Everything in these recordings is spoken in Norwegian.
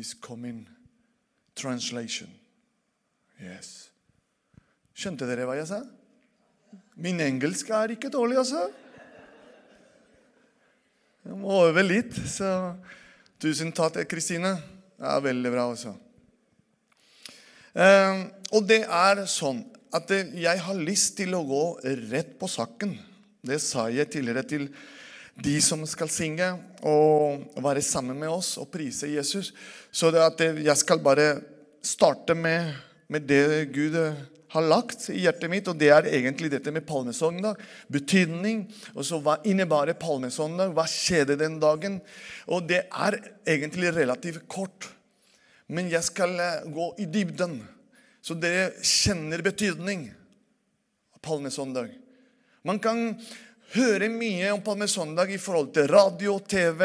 is coming. Translation. Yes. Skjønte dere hva jeg sa? Min engelsk er ikke dårlig, altså. Jeg må øve litt, så tusen takk, Kristine. Det er veldig bra, altså. Eh, og det er sånn at jeg har lyst til å gå rett på saken. Det sa jeg tidligere til de som skal synge og være sammen med oss og prise Jesus. Så jeg skal bare starte med, med det Gud har lagt i hjertet mitt, og det er egentlig dette med palmesøndag. Betydning. Og så hva innebærer palmesøndag? Hva skjedde den dagen? Og det er egentlig relativt kort. Men jeg skal eh, gå i dybden, så dere kjenner betydning av palmesøndag. Man kan høre mye om palmesøndag i forhold til radio, TV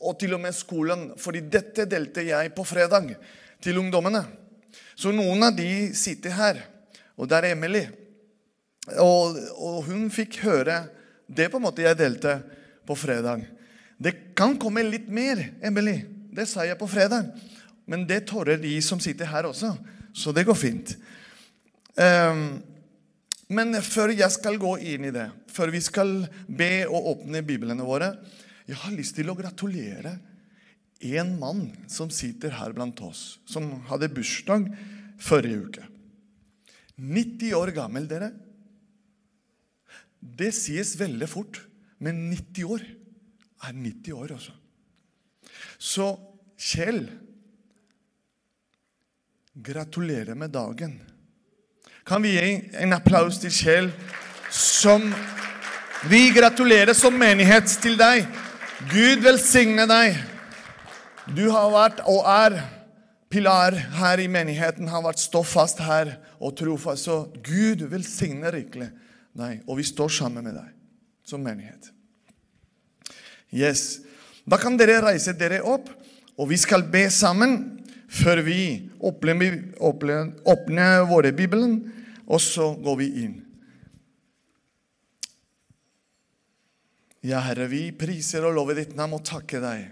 og til og med skolen. fordi dette delte jeg på fredag til ungdommene. Så noen av de sitter her. Og det er Emily. Og, og, hun fikk høre det på en måte jeg delte på fredag. Det kan komme litt mer, Emily. Det sa jeg på fredag. Men det tårer de som sitter her også. Så det går fint. Um, men før jeg skal gå inn i det, før vi skal be og åpne biblene våre Jeg har lyst til å gratulere en mann som sitter her blant oss, som hadde bursdag forrige uke. 90 år gammel, dere. Det sies veldig fort, men 90 år er 90 år, altså. Så Kjell Gratulerer med dagen. Kan vi gi en applaus til Kjell, som vi gratulerer som menighet til deg. Gud velsigne deg. Du har vært og er pilar her i menigheten. Har vært stå fast her og trofast. Så Gud velsigne rikelig deg, og vi står sammen med deg som menighet. Yes. Da kan dere reise dere opp, og vi skal be sammen før vi åpner, åpner våre Bibelen, og så går vi inn. Ja, Herre, vi priser og lover ditt navn og takker deg.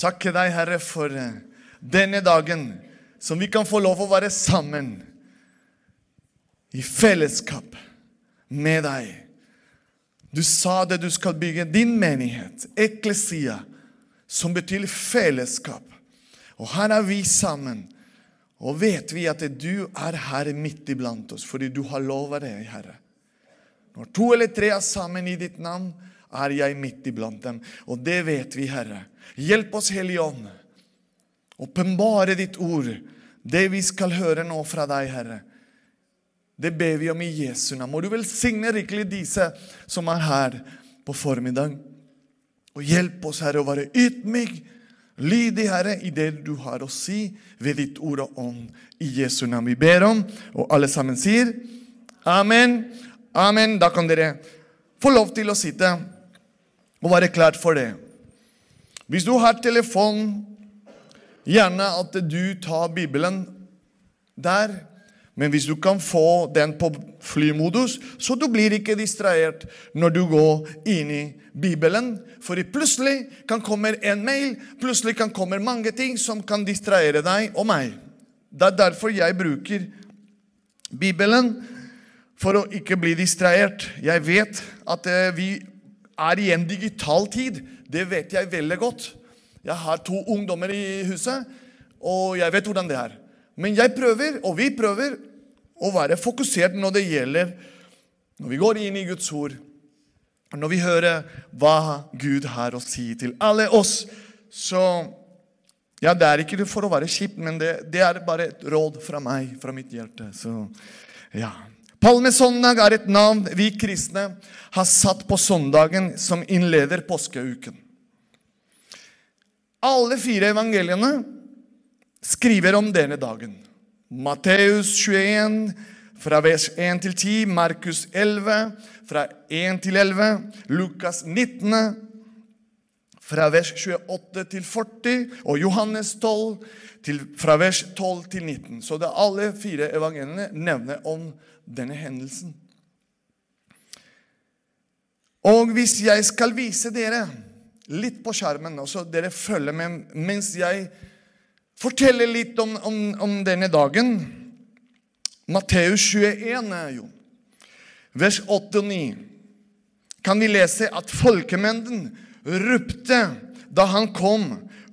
Takker deg, Herre, for eh, denne dagen som vi kan få lov å være sammen i fellesskap med deg. Du sa det du skal bygge din menighet, eklesia, som betyr fellesskap. Og her er vi sammen. Og vet vi at du er her midt iblant oss, fordi du har lova det, Herre. Når to eller tre er sammen i ditt navn, er jeg midt iblant dem. Og det vet vi, Herre. Hjelp oss, Hellige Ånd. Åpenbare ditt ord, det vi skal høre nå fra deg, Herre. Det ber vi om i Jesu navn. Må du velsigne rikelig disse som er her på formiddag. Og hjelp oss, Herre, å være ydmyk Lydig, Herre, i det du har å si ved ditt ord og ånd. I Jesu navn vi ber om, og alle sammen sier amen. Amen. Da kan dere få lov til å sitte og være klart for det. Hvis du har telefon, gjerne at du tar Bibelen der. Men hvis du kan få den på flymodus, så du blir ikke distrahert når du går inn i Bibelen. For plutselig kan komme en mail, plutselig kan komme mange ting som kan distrahere deg og meg. Det er derfor jeg bruker Bibelen, for å ikke bli distrahert. Jeg vet at eh, vi er i en digital tid. Det vet jeg veldig godt. Jeg har to ungdommer i huset, og jeg vet hvordan det er. Men jeg prøver, og vi prøver, å være fokusert når det gjelder når vi går inn i Guds ord når vi hører hva Gud har å si til alle oss, så Ja, det er ikke for å være kjip, men det, det, er bare et råd fra meg, fra mitt hjerte. Så ja. Palmesøndag er et navn vi kristne har satt på søndagen som innleder påskeuken. Alle fire evangeliene skriver om denne dagen. Matteus 21, fra vers 1 til 10, Markus 11, fra 1 til 11, Lukas 19, fra vers 28 til 40, og Johannes 12, til, fra vers 12 til 19. Så det er alle fire evangeliene nevner om denne hendelsen. Og hvis jeg skal vise dere litt på skjermen, så dere følger med mens jeg forteller litt om, om, om denne dagen. Matteus 21, jo. vers 8 og 9, kan vi lese at folkemengden ropte da han kom.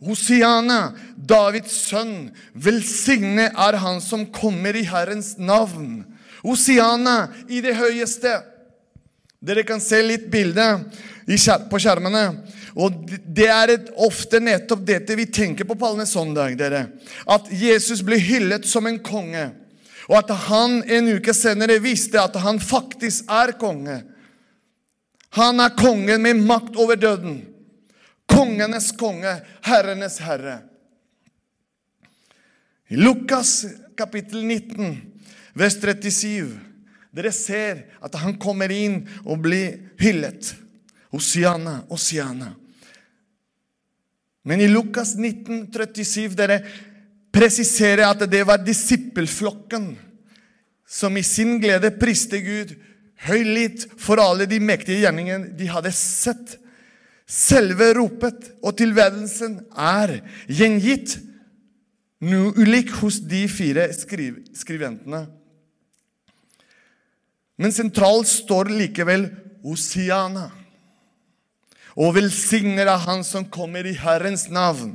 Hosiana, Davids sønn, velsigne er han som kommer i Herrens navn. Hosiana i det høyeste. Dere kan se litt bilde på skjermene. Og Det er et, ofte nettopp dette vi tenker på palmesøndag. At Jesus ble hyllet som en konge. Og at han en uke senere visste at han faktisk er konge. Han er kongen med makt over døden. Kongenes konge, herrenes herre. I Lukas kapittel 19, vers 37, dere ser at han kommer inn og blir hyllet. Osiana, Osiana. Men i Lukas 19, 37, dere presiserer at det var disippelflokken som i sin glede priste Gud høylytt for alle de mektige gjerningene de hadde sett. Selve ropet og tilværelsen er gjengitt noe ulik hos de fire skriv skriventene. Men sentralt står likevel Osiana. Og velsigner av Han som kommer i Herrens navn.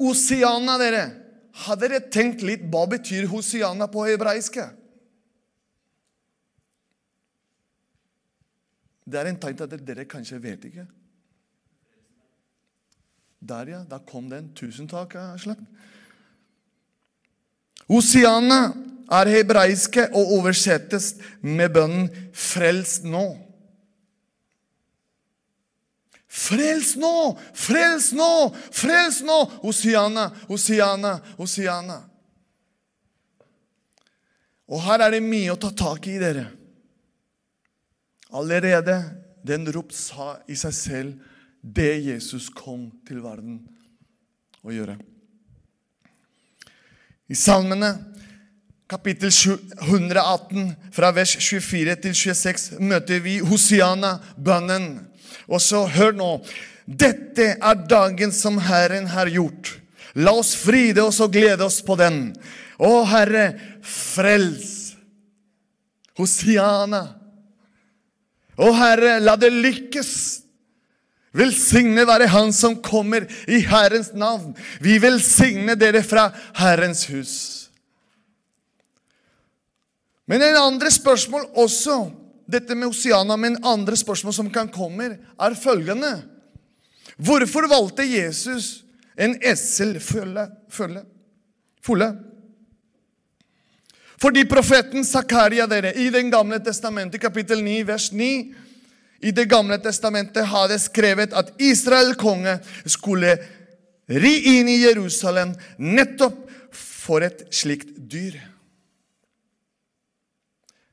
Osiana, dere. Har dere tenkt litt hva betyr Hosiana på hebraiske? Det er en tegn til at dere kanskje vet ikke. Der, ja. Da kom den. Tusen takk, Aslak. Hosiana er hebraiske og oversettes med bønnen 'Frels nå'. Frels nå! Frels nå! Frels nå! Hosianna! Hosianna! Hosianna! Og her er det mye å ta tak i, dere. Allerede den rop sa i seg selv det Jesus kom til verden å gjøre. I salmene kapittel 118, fra vers 24 til 26, møter vi Hosiana, bønnen. Og så, hør nå. Dette er dagen som Herren har gjort. La oss fride oss og glede oss på den. Å, Herre, frels. Hosiana. Å, Herre, la det lykkes. Velsigne være Han som kommer i Herrens navn. Vi velsigner dere fra Herrens hus. Men en andre spørsmål også, dette med Oceana, men andre spørsmål som kan komme, er følgende. Hvorfor valgte Jesus en esselfølge? Fordi profeten Zakaria dere, i Den gamle testamentet, kapittel 9, vers 9 i Det gamle testamentet hadde skrevet at Israel konge skulle ri inn i Jerusalem nettopp for et slikt dyr.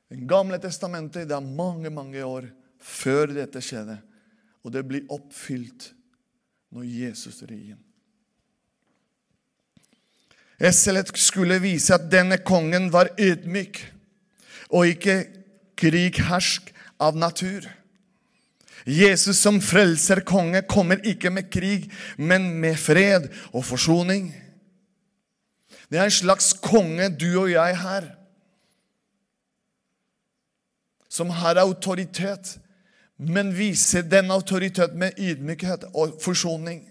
Det gamle testamentet det er mange mange år før dette skjedde. Og det blir oppfylt når Jesus rir inn. Esselet skulle vise at denne kongen var ydmyk og ikke krighersk av natur. Jesus som frelser konge kommer ikke med krig, men med fred og forsoning. Det er en slags konge du og jeg har som har autoritet, men viser den autoritet med ydmykhet og forsoning.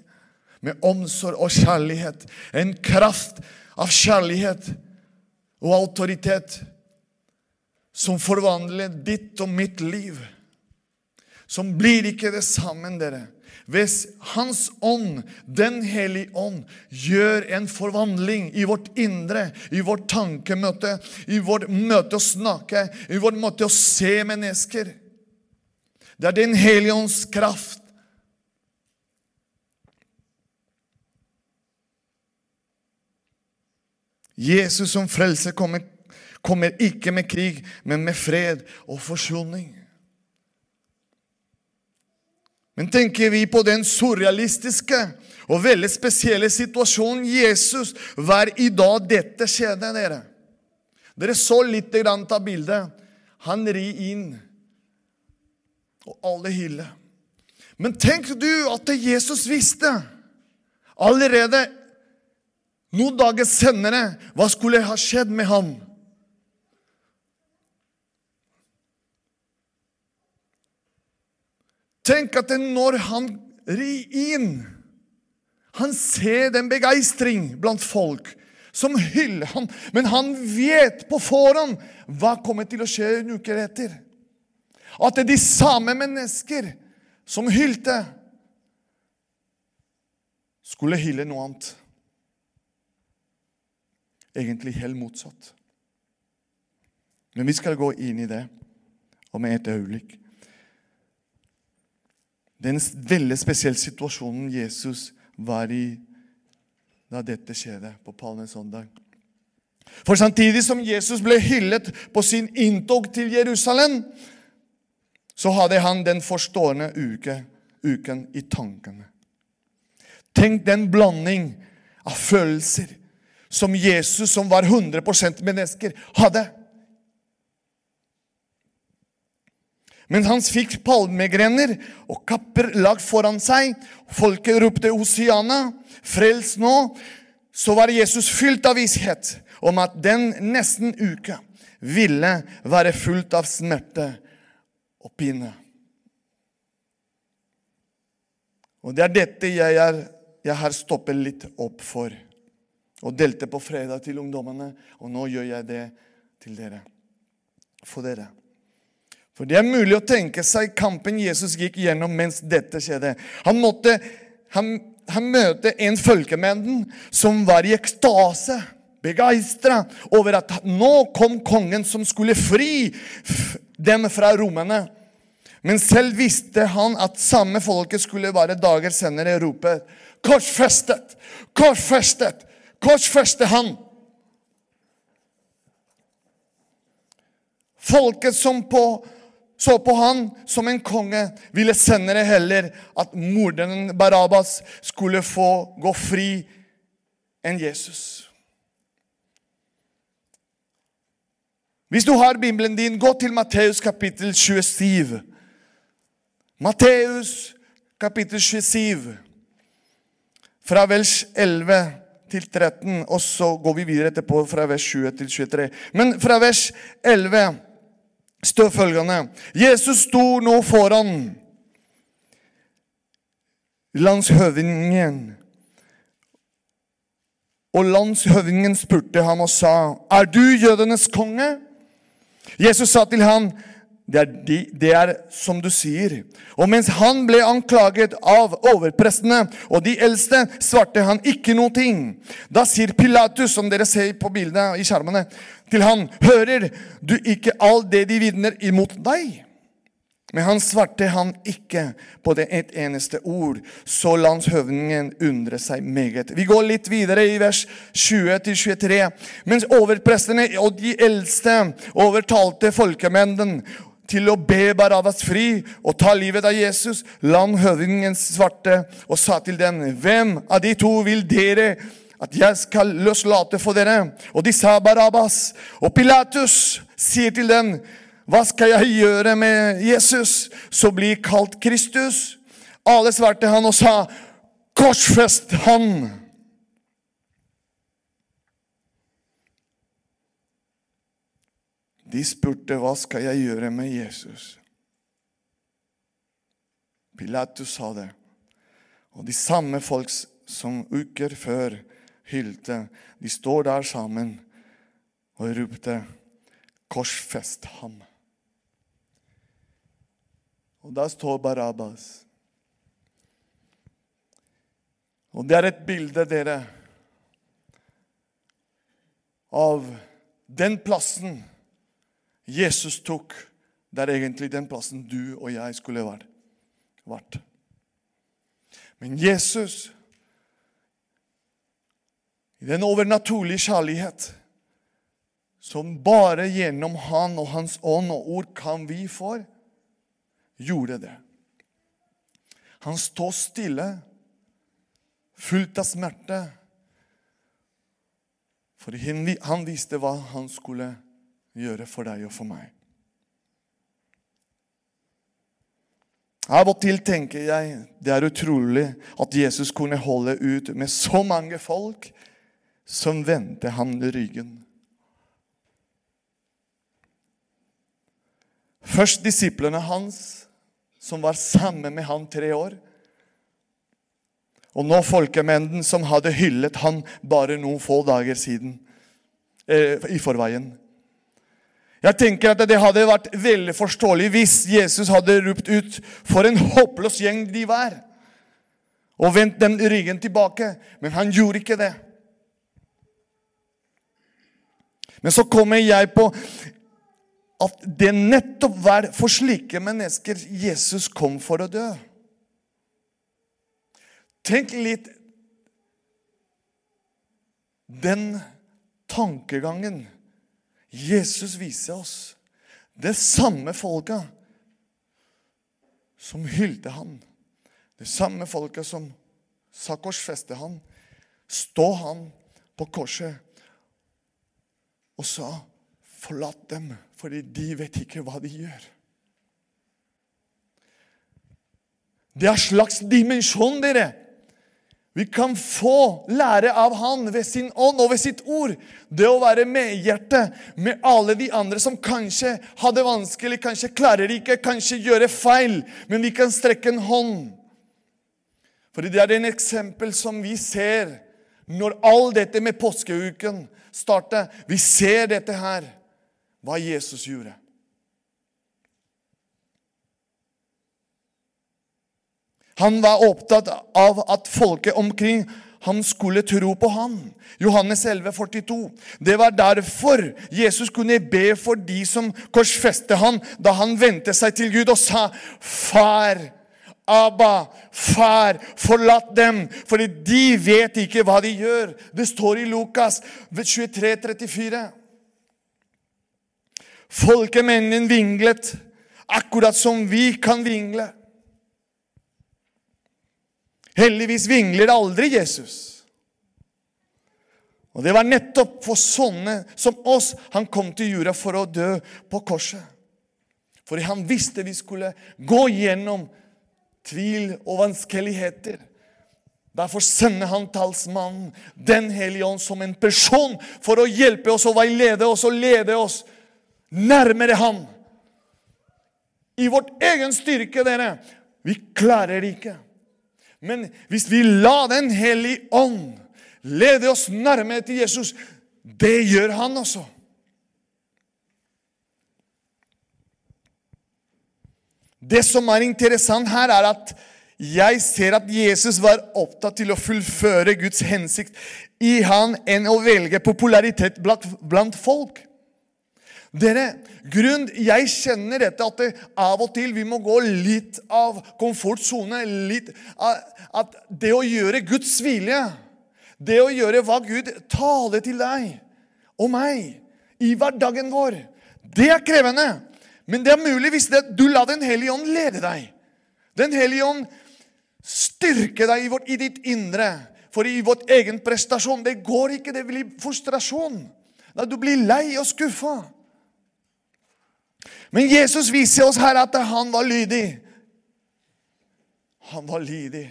Med omsorg og kjærlighet. En kraft av kjærlighet og autoritet som forvandler ditt og mitt liv. Som blir ikke det sammen, dere. Hvis Hans ånd, Den hellige ånd, gjør en forvandling i vårt indre, i vårt tankemøte, i vårt møte å snakke, i vårt måte å se mennesker Det er Den hellige ånds kraft. Jesus som frelser kommer, kommer ikke med krig, men med fred og forsoning. Men tenker vi på den surrealistiske og veldig spesielle situasjonen Jesus var i da dette skjedde, dere. Dere så litt av bildet. Han rir inn, og alle hyller. Men tenk du at Jesus visste allerede Noen dager senere, hva skulle ha skjedd med ham? Tenk at når han rir inn Han ser den begeistring blant folk som hyller ham. Men han vet på forhånd hva kommer til å skje en uke etter. At det er de samme mennesker som hylte, skulle hylle noe annet. Egentlig helt motsatt. Men vi skal gå inn i det om et øyeblikk. Det er en veldig spesiell situasjonen Jesus var i da dette skjedde på palmesøndag. For samtidig som Jesus ble hyllet på sin inntog til Jerusalem, så hadde han den forstående uke, uken i tankene. Tenk den blanding av følelser som Jesus, som var 100% mennesker, hadde. Men han fikk palmegrener og kapper lagt foran seg. Folket ropte Osiana, frels nå. Så var Jesus fylt av visshet om at den nesten uke ville være fullt av smerte og pine. Og det er dette jeg, er, jeg har stoppet litt opp for. Og delte på fredag til ungdommene, og nå gjør jeg det til dere. For dere. For det er mulig å tenke seg kampen Jesus gikk gjennom mens dette skjedde. Han måtte han, han møte en folkemengden som var i ekstase, begeistra over at nå kom kongen som skulle fri dem fra romerne. Men selv visste han at samme folket skulle være dager senere rope 'Korsfestet! Korsfestet! Korsfeste han!' Folket som på så på han som en konge, ville senere heller at morderen Barabas skulle få gå fri enn Jesus. Hvis du har Bibelen din, gå til Matteus kapittel 27. Matteus kapittel 27, fra vers 11 til 13, og så går vi videre etterpå fra vers 20 til 23. Men fra vers 11 står følgende Jesus sto nå foran landshøvdingen. Og landshøvdingen spurte ham og sa, 'Er du jødenes konge?' Jesus sa til ham, det er, de, det er, som du sier. Og mens han ble anklaget av overprestene og de eldste, svarte han ikke noe. ting. Da sier Pilatus, som dere ser på bildet i skjermene, til han, hører du ikke alt det de vitner imot deg? Men han svarte han ikke på det et eneste ord, så landshøvdingen undret seg meget. Vi går litt videre i vers 20-23. Mens overprestene og de eldste overtalte folkemengden til å be Barabbas fri og ta livet av Jesus. Landhøvdingen svarte og sa til den, 'Hvem av de to vil dere at jeg skal løslate for dere?' Og de sa Barabbas. Og Pilatus sier til den, 'Hva skal jeg gjøre med Jesus, som blir kalt Kristus?' Alle svarte han og sa, 'Korsfest han'. De spurte hva skal jeg gjøre med Jesus. Pilatus sa det. Og de samme folk som uker før hylte, de står der sammen og ropte 'Korsfest ham'. Og der står Barabbas. Og det er et bilde, dere, av den plassen Jesus tok, det er egentlig den plassen du og jeg skulle vært. Men Jesus, i den overnaturlige kjærlighet som bare gjennom Han og Hans ånd og ord kan vi få, gjorde det. Han står stille, fullt av smerte, for han visste hva han skulle gjøre gjøre for deg og for meg. Av og til tenker jeg det er utrolig at Jesus kunne holde ut med så mange folk som vendte ham ryggen. Først disiplene hans, som var sammen med han tre år. Og nå folkemengden som hadde hyllet han bare noen få dager siden. Eh, I forveien. Jeg tenker at Det hadde vært veldig forståelig hvis Jesus hadde ropt ut for en håpløs gjeng de var, og vendt den ryggen tilbake. Men han gjorde ikke det. Men så kommer jeg på at det nettopp var for slike mennesker Jesus kom for å dø. Tenk litt den tankegangen Jesus viser oss. Det samme folka som hylte han. Det samme folka som sa korsfeste han. Stå han på korset og sa, 'Forlat dem, fordi de vet ikke hva de gjør'. Det er slags dimensjon, dere. Vi kan få lære av Han ved sin ånd og ved sitt ord. Det å være medhjerte med alle de andre som kanskje har det vanskelig, kanskje klarer ikke, kanskje gjør feil. Men vi kan strekke en hånd. Fordi det er en eksempel som vi ser når all dette med påskeuken starter. Vi ser dette her, hva Jesus gjorde. Han var opptatt av at folket omkring han skulle tro på han. Johannes 11, 42. Det var derfor Jesus kunne be for de som korsfeste han, da han vendte seg til Gud og sa, 'Far, Abba, far, forlatt dem, for de vet ikke hva de gjør.' Det står i Lukas 23, 34. Folkemennene vinglet, akkurat som vi kan vingle. Heldigvis vingler aldri Jesus. Og Det var nettopp for sånne som oss han kom til jorda for å dø på korset. Fordi han visste vi skulle gå gjennom tvil og vanskeligheter. Derfor sender han talsmannen, Den hellige ånd, som en person for å hjelpe oss og veilede oss og lede oss nærmere ham. I vårt egen styrke, dere. Vi klarer det ikke. Men hvis vi lar Den hellige ånd lede oss nærmere til Jesus, det gjør han også. Det som er interessant her, er at jeg ser at Jesus var opptatt til å fullføre Guds hensikt i han enn å velge popularitet blant folk. Dere, grunn, Jeg kjenner dette at det av og til vi må gå litt av komfortsone. At det å gjøre Guds vilje, det å gjøre hva Gud taler til deg og meg i hverdagen vår, det er krevende. Men det er mulig hvis det, du lar Den hellige ånd lede deg. Den hellige ånd styrker deg i, vårt, i ditt indre. For i vårt egen prestasjon det går ikke. Det blir frustrasjon. Da du blir lei og skuffa. Men Jesus viser oss her at han var lydig. Han var lydig.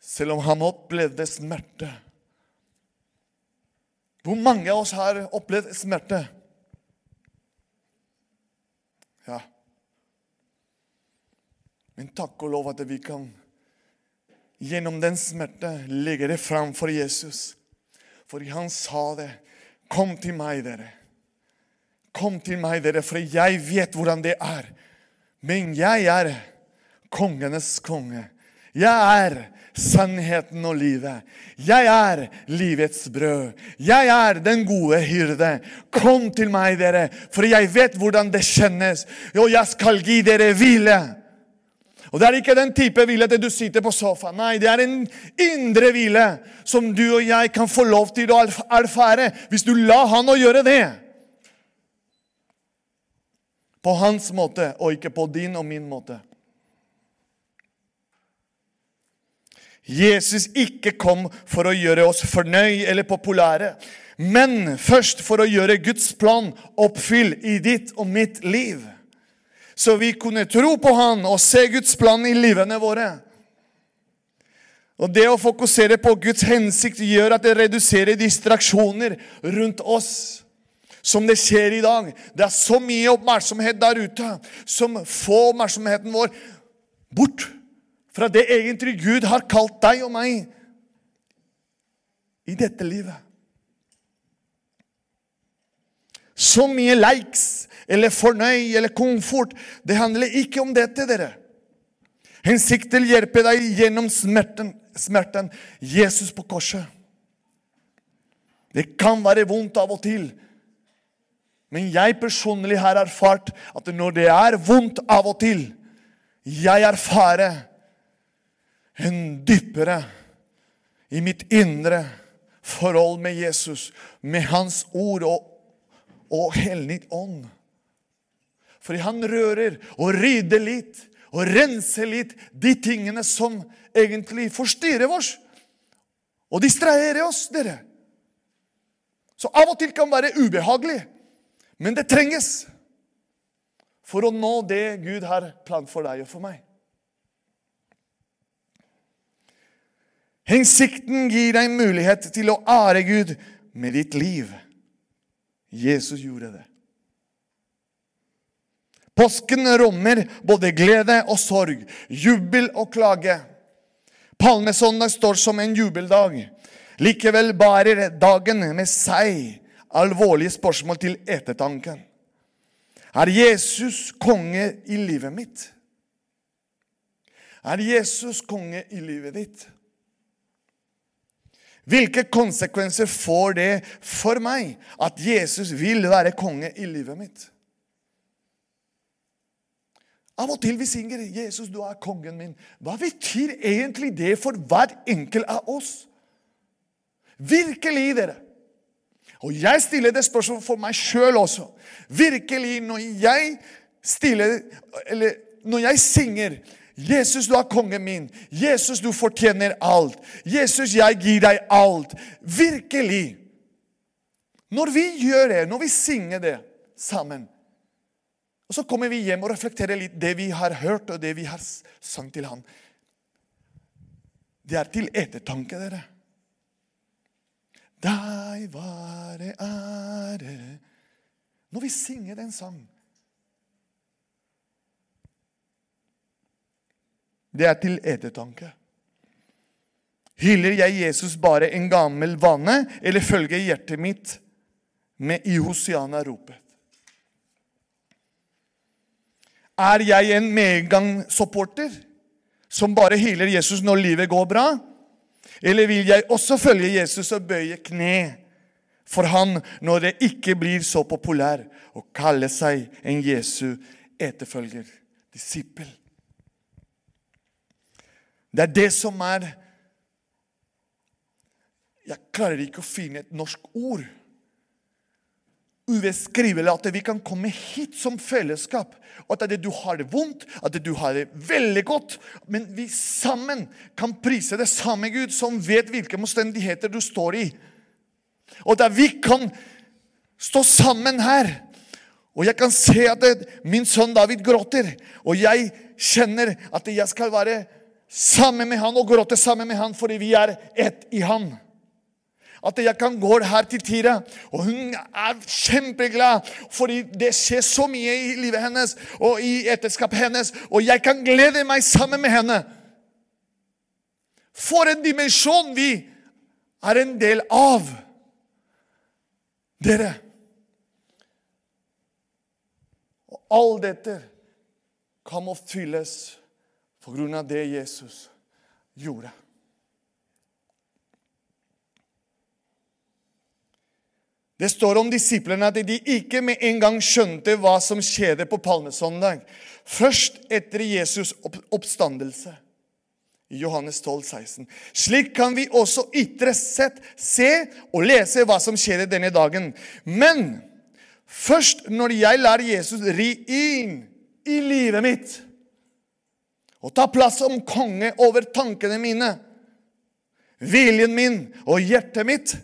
Selv om han opplevde smerte. Hvor mange av oss har opplevd smerte? Ja. Men takk og lov at vi kan gjennom den smerte legge det fram for Jesus. For han sa det. Kom til meg, dere. Kom til meg, dere, for jeg vet hvordan det er. Men jeg er kongenes konge. Jeg er sannheten og livet. Jeg er livets brød. Jeg er den gode hyrde. Kom til meg, dere, for jeg vet hvordan det kjennes. Og jeg skal gi dere hvile. Og Det er ikke den type hvile at du sitter på sofaen. Nei, det er en indre hvile som du og jeg kan få lov til å erfare hvis du lar han å gjøre det. På hans måte og ikke på din og min måte. Jesus ikke kom for å gjøre oss fornøyd eller populære, men først for å gjøre Guds plan oppfyll i ditt og mitt liv. Så vi kunne tro på Han og se Guds plan i livene våre. Og det å fokusere på Guds hensikt gjør at det reduserer distraksjoner rundt oss. Som det skjer i dag. Det er så mye oppmerksomhet der ute som får oppmerksomheten vår bort fra det egentlig Gud har kalt deg og meg i dette livet. Så mye likes eller fornøy eller komfort. Det handler ikke om dette, dere. Hensikten hjelper deg gjennom smerten, smerten. Jesus på korset. Det kan være vondt av og til. Men jeg personlig har erfart at når det er vondt av og til, jeg erfarer en dypere i mitt indre forhold med Jesus, med Hans ord og, og Hellig ånd. Fordi han rører og rydder litt og renser litt de tingene som egentlig forstyrrer oss og distraherer oss, dere. Så av og til kan det være ubehagelig, men det trenges for å nå det Gud har plan for deg og for meg. Hensikten gir deg mulighet til å ære Gud med ditt liv. Jesus gjorde det. Påsken rommer både glede og sorg, jubel og klage. Palmesøndag står som en jubeldag. Likevel bærer dagen med seg alvorlige spørsmål til ettertanken. Er Jesus konge i livet mitt? Er Jesus konge i livet ditt? Hvilke konsekvenser får det for meg at Jesus vil være konge i livet mitt? Av og til vi synger 'Jesus, du er kongen min'. Hva betyr egentlig det for hver enkelt av oss? Virkelig, dere. Og jeg stiller det spørsmålet for meg sjøl også. Virkelig, når jeg stiller Eller når jeg synger 'Jesus, du er kongen min'. 'Jesus, du fortjener alt'. 'Jesus, jeg gir deg alt'. Virkelig. Når vi gjør det, når vi synger det sammen, og Så kommer vi hjem og reflekterer litt det vi har hørt, og det vi har sang til han. Det er til ettertanke, dere. Deg være ære Når vi synger den sang Det er til ettertanke. Hyller jeg Jesus bare en gammel vane, eller følger hjertet mitt med i Hosiana-ropet? Er jeg en medgangssupporter som bare hyler Jesus når livet går bra? Eller vil jeg også følge Jesus og bøye kne for han når det ikke blir så populær å kalle seg en Jesu etterfølger, disippel? Det er det som er Jeg klarer ikke å finne et norsk ord ubeskrivelig at vi kan komme hit som fellesskap. At du har det vondt, at du har det veldig godt. Men vi sammen kan prise det samme Gud, som vet hvilke omstendigheter du står i. Og at vi kan stå sammen her. Og jeg kan se at det, min sønn David gråter. Og jeg kjenner at jeg skal være sammen med han og gråte sammen med han fordi vi er ett i han. At jeg kan gå her til Tira, og hun er kjempeglad fordi det skjer så mye i livet hennes og i ekteskapet hennes, og jeg kan glede meg sammen med henne. For en dimensjon vi er en del av. Dere. Og all dette kan oppfylles på grunn av det Jesus gjorde. Det står om disiplene at de ikke med en gang skjønte hva som skjedde på palmesøndag. Først etter Jesus oppstandelse. I Johannes 12, 16. Slik kan vi også ytre sett se og lese hva som skjedde denne dagen. Men først når jeg lar Jesus ri inn i livet mitt og ta plass som konge over tankene mine, viljen min og hjertet mitt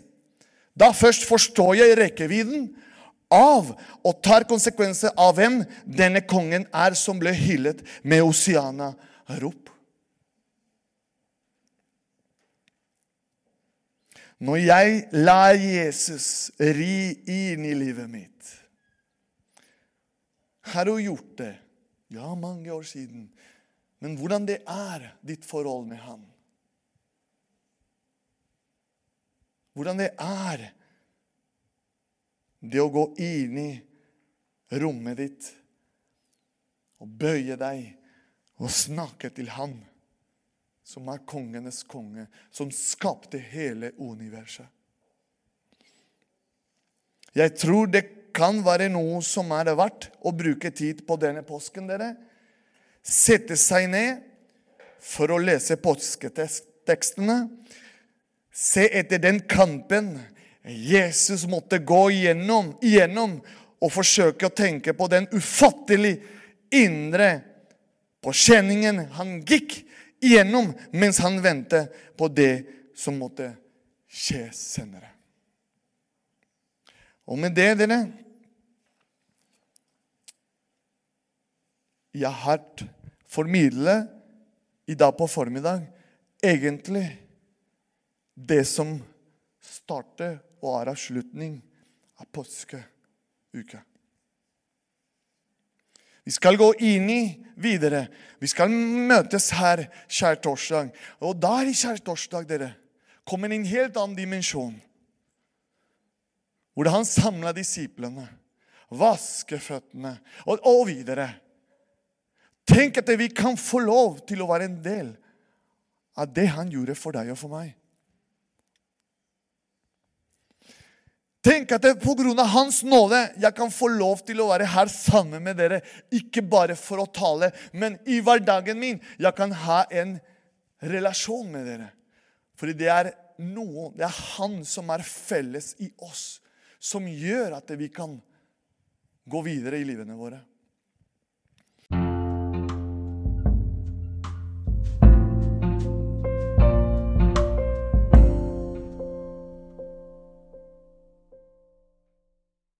da først forstår jeg rekkevidden av og tar konsekvenser av hvem denne kongen er som ble hyllet med Oceana-rop. Når jeg lar Jesus ri inn i livet mitt Har du gjort det? Ja, mange år siden. Men hvordan det er, ditt forhold med han? Hvordan det er det å gå inn i rommet ditt og bøye deg og snakke til Han som er kongenes konge, som skapte hele universet. Jeg tror det kan være noe som er verdt å bruke tid på denne påsken. dere. Sette seg ned for å lese påsketekstene. Se etter den kampen Jesus måtte gå igjennom, igjennom og forsøke å tenke på den ufattelig indre påkjenningen han gikk igjennom mens han ventet på det som måtte skje senere. Og med det, dere Jeg har formidlet i dag på formiddag egentlig det som starter og er avslutning av påskeuka. Vi skal gå inn i videre. Vi skal møtes her skjærtorsdag. Og der i skjærtorsdag dere, kommer en helt annen dimensjon. Hvor han samla disiplene, vaske føttene og, og videre. Tenk at vi kan få lov til å være en del av det han gjorde for deg og for meg. Tenk at det pga. Hans nåde jeg kan få lov til å være her sammen med dere. Ikke bare for å tale, men i hverdagen min. Jeg kan ha en relasjon med dere. Fordi det er noe, det er Han som er felles i oss, som gjør at vi kan gå videre i livene våre.